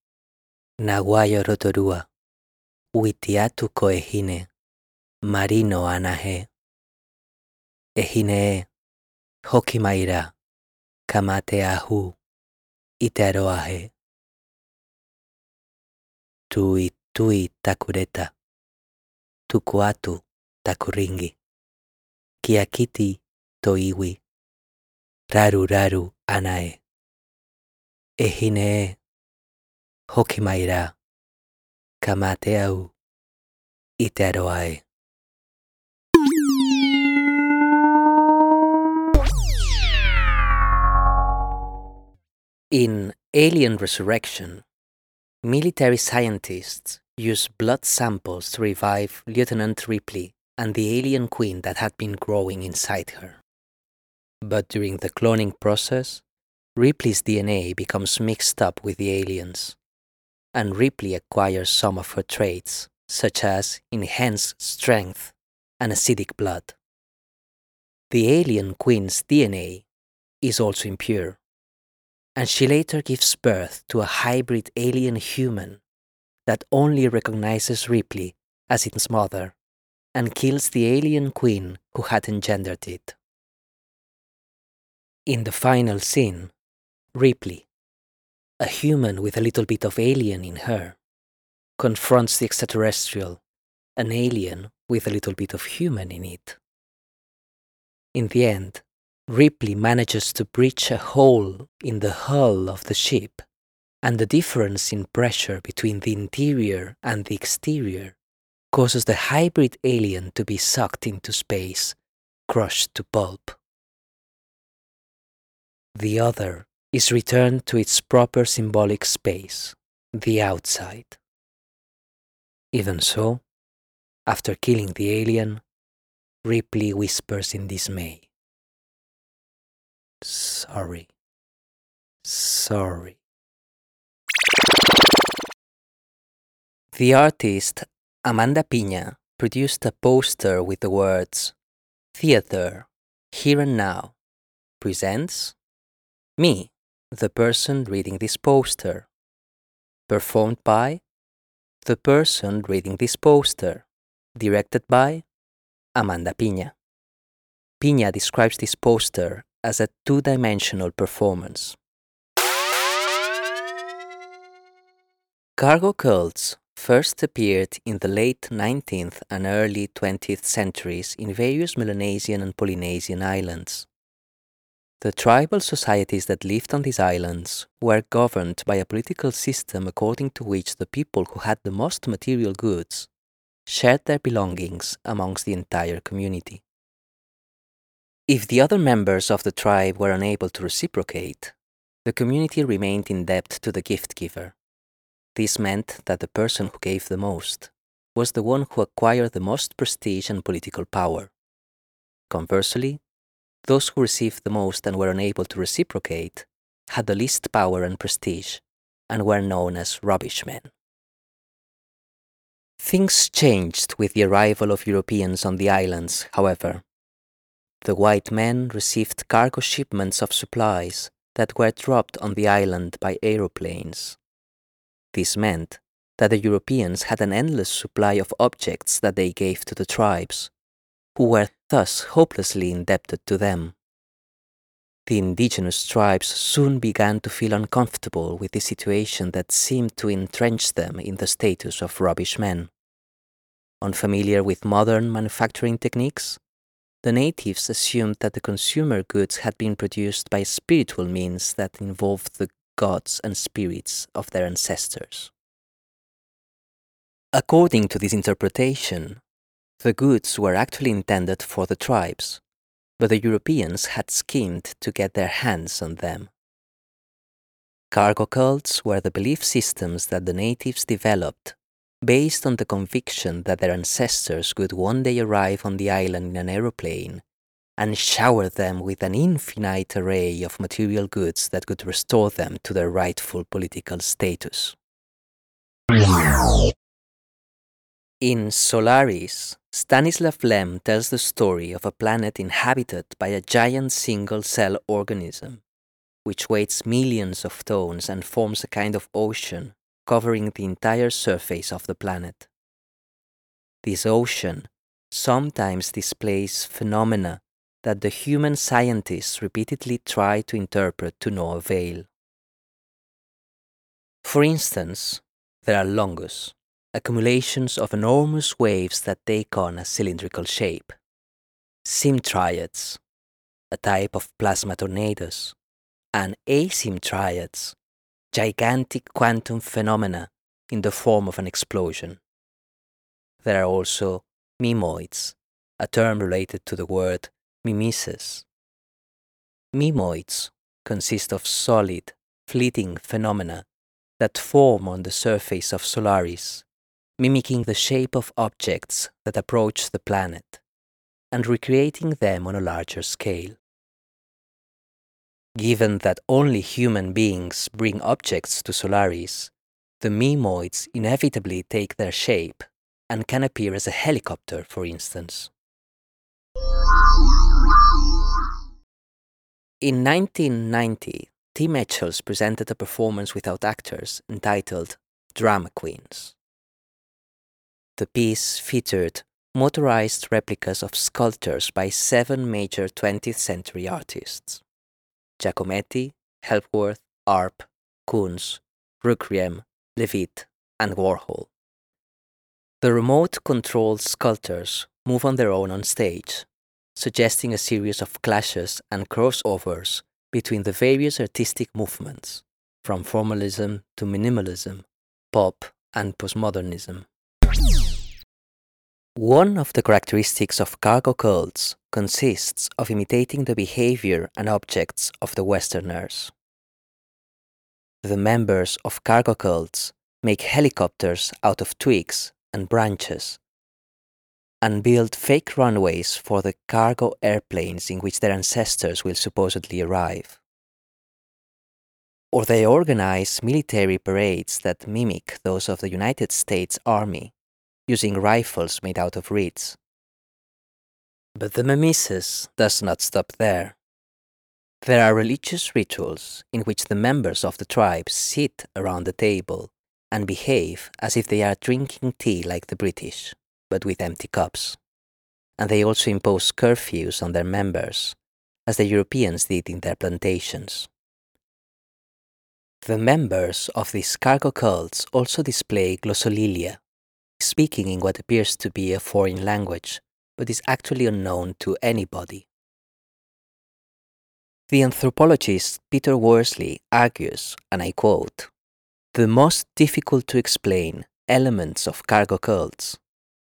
naguayo rotorua, witiatu koehine, marino anahe. Ehine hokimaira, kamate ahu, iteroahe. Tui tui takureta, tukuatu takuringi. Kiakiti toiwi, raru raru anae. Ehine hokimaira, kamate au. In Alien Resurrection, military scientists use blood samples to revive Lieutenant Ripley and the alien queen that had been growing inside her. But during the cloning process, Ripley's DNA becomes mixed up with the aliens, and Ripley acquires some of her traits, such as enhanced strength and acidic blood. The alien queen's DNA is also impure, and she later gives birth to a hybrid alien human that only recognizes Ripley as its mother and kills the alien queen who had engendered it. In the final scene, Ripley, a human with a little bit of alien in her, confronts the extraterrestrial, an alien with a little bit of human in it. In the end, Ripley manages to breach a hole in the hull of the ship, and the difference in pressure between the interior and the exterior causes the hybrid alien to be sucked into space, crushed to pulp. The other is returned to its proper symbolic space, the outside. Even so, after killing the alien, Ripley whispers in dismay. Sorry. Sorry. The artist Amanda Pina produced a poster with the words Theater, Here and Now, presents me, the person reading this poster. Performed by the person reading this poster. Directed by Amanda Pina. Pina describes this poster as a two dimensional performance. Cargo cults first appeared in the late 19th and early 20th centuries in various Melanesian and Polynesian islands. The tribal societies that lived on these islands were governed by a political system according to which the people who had the most material goods shared their belongings amongst the entire community. If the other members of the tribe were unable to reciprocate, the community remained in debt to the gift giver. This meant that the person who gave the most was the one who acquired the most prestige and political power. Conversely, those who received the most and were unable to reciprocate had the least power and prestige and were known as rubbish men. Things changed with the arrival of Europeans on the islands, however. The white men received cargo shipments of supplies that were dropped on the island by aeroplanes. This meant that the Europeans had an endless supply of objects that they gave to the tribes, who were thus hopelessly indebted to them. The indigenous tribes soon began to feel uncomfortable with the situation that seemed to entrench them in the status of rubbish men. Unfamiliar with modern manufacturing techniques, the natives assumed that the consumer goods had been produced by spiritual means that involved the gods and spirits of their ancestors. According to this interpretation, the goods were actually intended for the tribes, but the Europeans had schemed to get their hands on them. Cargo cults were the belief systems that the natives developed based on the conviction that their ancestors would one day arrive on the island in an aeroplane and shower them with an infinite array of material goods that could restore them to their rightful political status. In Solaris, Stanislav Lem tells the story of a planet inhabited by a giant single cell organism, which weighs millions of tons and forms a kind of ocean covering the entire surface of the planet. This ocean sometimes displays phenomena that the human scientists repeatedly try to interpret to no avail. For instance, there are longus, accumulations of enormous waves that take on a cylindrical shape, symmetriads, a type of plasma tornadoes, and asymmetriads, gigantic quantum phenomena in the form of an explosion. There are also mimoids, a term related to the word mimesis. Mimoids consist of solid, fleeting phenomena that form on the surface of Solaris, mimicking the shape of objects that approach the planet and recreating them on a larger scale. Given that only human beings bring objects to Solaris, the mimoids inevitably take their shape and can appear as a helicopter, for instance. In 1990, Tim Etchells presented a performance without actors entitled Drama Queens. The piece featured motorized replicas of sculptures by seven major 20th century artists Giacometti, Hepworth, Arp, Koons, Requiem, LeWitt, and Warhol. The remote controlled sculptors move on their own on stage, suggesting a series of clashes and crossovers between the various artistic movements, from formalism to minimalism, pop, and postmodernism. One of the characteristics of cargo cults consists of imitating the behavior and objects of the Westerners. The members of cargo cults make helicopters out of twigs and branches and build fake runways for the cargo airplanes in which their ancestors will supposedly arrive. Or they organize military parades that mimic those of the United States Army, using rifles made out of reeds. But the mimesis does not stop there. There are religious rituals in which the members of the tribe sit around the table and behave as if they are drinking tea like the British but with empty cups. And they also impose curfews on their members, as the Europeans did in their plantations. The members of these cargo cults also display glossolalia, speaking in what appears to be a foreign language, but is actually unknown to anybody. The anthropologist Peter Worsley argues, and I quote, the most difficult to explain elements of cargo cults,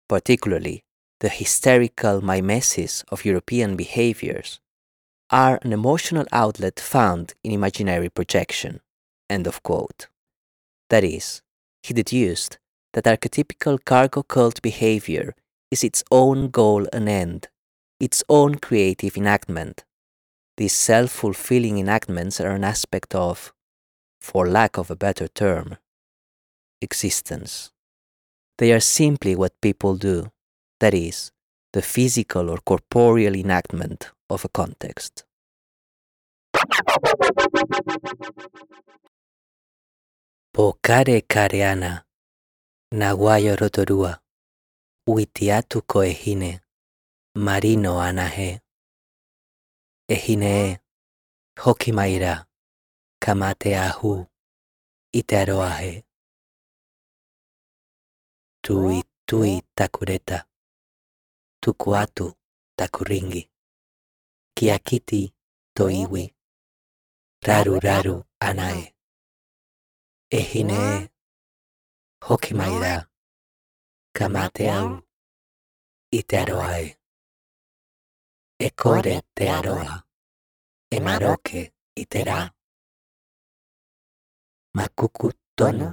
particularly the hysterical mimesis of European behaviors, are an emotional outlet found in imaginary projection. End of quote. That is, he deduced that archetypical cargo cult behavior is its own goal and end, its own creative enactment. These self fulfilling enactments are an aspect of, for lack of a better term, existence. They are simply what people do, that is, the physical or corporeal enactment of a context. Pokare kareana, naguayo rotorua, witiatu koehine, marino anahe. Ehine hokimaira, kamate ahu, iteroahe. Tui tui takureta, tukuatu takuringi, kiakiti toiwi, raru raru anae. Ehine hokimaira, kamate au, iteroahe. Ekore te aroa, emaroke itera. Makuku tono,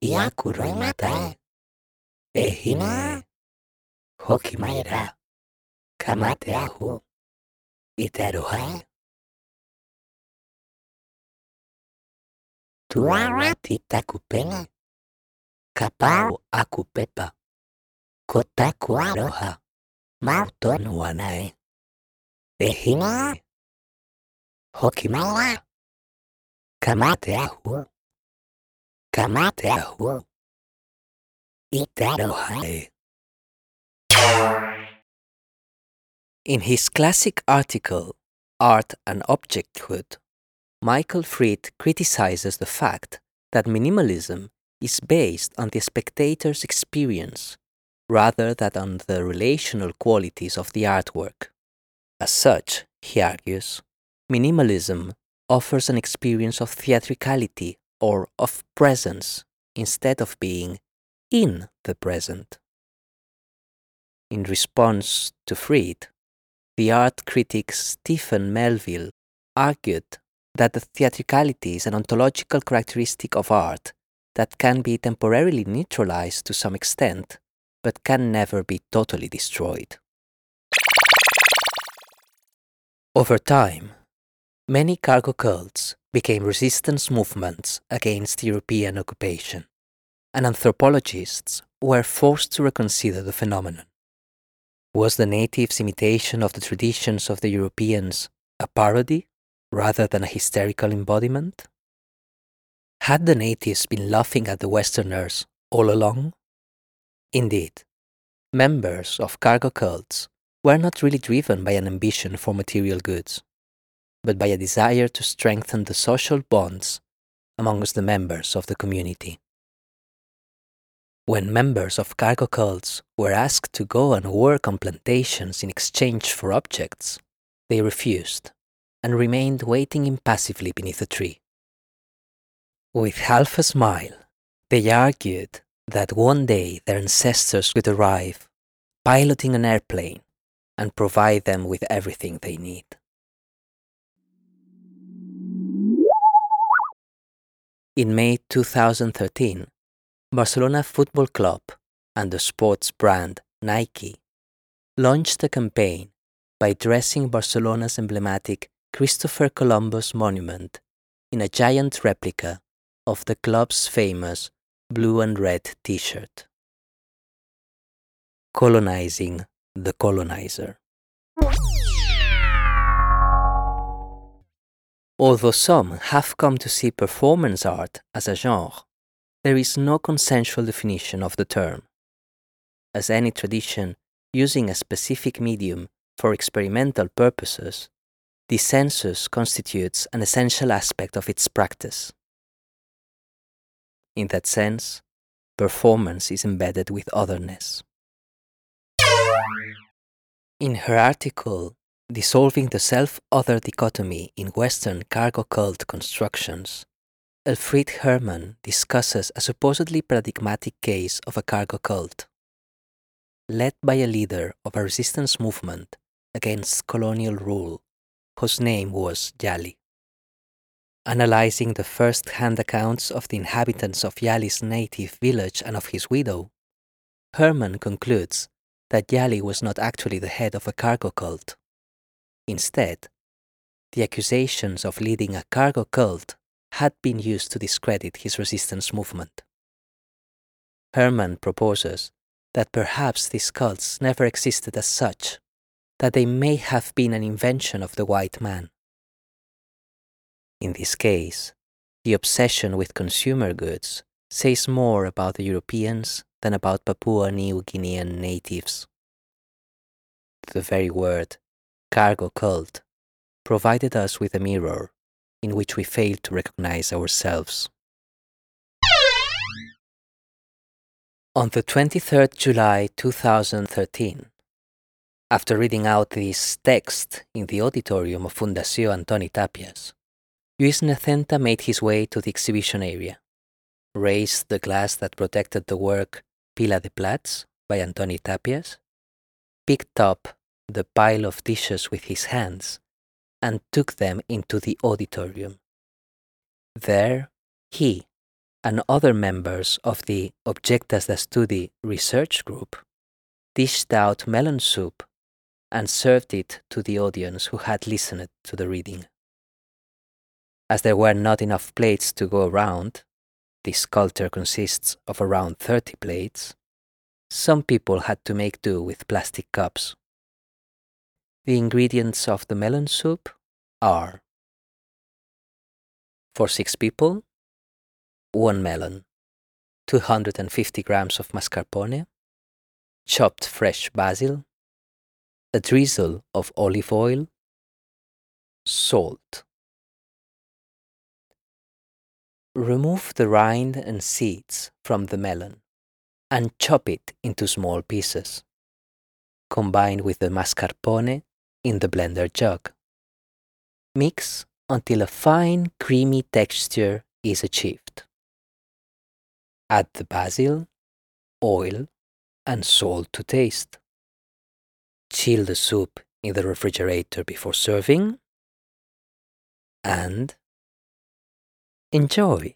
iakuro imatae. e hine. Hoki mai rā, ka mate ahu, i te roha. Tuara ti taku penga, ka pāu aku pepa, ko taku aroha, mau tonu anai. E hina. Hoki mai rā, ka mate ahu, ka mate ahu. Iteroahe. In his classic article, Art and Objecthood, Michael Fried criticizes the fact that minimalism is based on the spectator's experience rather than on the relational qualities of the artwork. As such, he argues, minimalism offers an experience of theatricality or of presence instead of being in the present. In response to Fried, the art critic Stephen Melville argued that the theatricality is an ontological characteristic of art that can be temporarily neutralized to some extent, but can never be totally destroyed. Over time, many cargo cults became resistance movements against European occupation, and anthropologists were forced to reconsider the phenomenon. Was the natives' imitation of the traditions of the Europeans a parody rather than a hysterical embodiment? Had the natives been laughing at the Westerners all along? Indeed, members of cargo cults were not really driven by an ambition for material goods, but by a desire to strengthen the social bonds amongst the members of the community. When members of cargo cults were asked to go and work on plantations in exchange for objects, they refused and remained waiting impassively beneath a tree. With half a smile, they argued that one day their ancestors would arrive, piloting an airplane, and provide them with everything they need. In May 2013, Barcelona Football Club and the sports brand Nike launched a campaign by dressing Barcelona's emblematic Christopher Columbus monument in a giant replica of the club's famous blue and red t shirt. Colonizing the colonizer. Although some have come to see performance art as a genre, there is no consensual definition of the term. As any tradition using a specific medium for experimental purposes, the census constitutes an essential aspect of its practice, In that sense, performance is embedded with otherness. In her article, Dissolving the Self Other Dichotomy in Western Cargo Cult Constructions, Elfriede Hermann discusses a supposedly paradigmatic case of a cargo cult. Led by a leader of a resistance movement against colonial rule, whose name was Yali. Analyzing the first hand accounts of the inhabitants of Yali's native village and of his widow, Hermann concludes that Yali was not actually the head of a cargo cult. Instead, the accusations of leading a cargo cult had been used to discredit his resistance movement. Hermann proposes that perhaps these cults never existed as such, that they may have been an invention of the white man. In this case, the obsession with consumer goods says more about the Europeans than about Papua New Guinean natives. The very word cargo cult provided us with a mirror in which we fail to recognize ourselves. On the 23rd July 2013, after reading out this text in the auditorium of Fundació Antoni Tàpies, Luis Nacenta made his way to the exhibition area, raised the glass that protected the work Pila de Plats by Antoni Tàpies, picked up the pile of dishes with his hands, and took them into the auditorium. There, he and other members of the Objectes d'Estudi research group dished out melon soup and served it to the audience who had listened to the reading. As there were not enough plates to go around, this sculpture consists of around 30 plates, some people had to make do with plastic cups. The ingredients of the melon soup are for six people, one melon, 250 grams of mascarpone, chopped fresh basil, a drizzle of olive oil, salt. Remove the rind and seeds from the melon and chop it into small pieces. Combine with the mascarpone in the blender jug. Mix until a fine, creamy texture is achieved. Add the basil, oil, and salt to taste. Chill the soup in the refrigerator before serving and enjoy.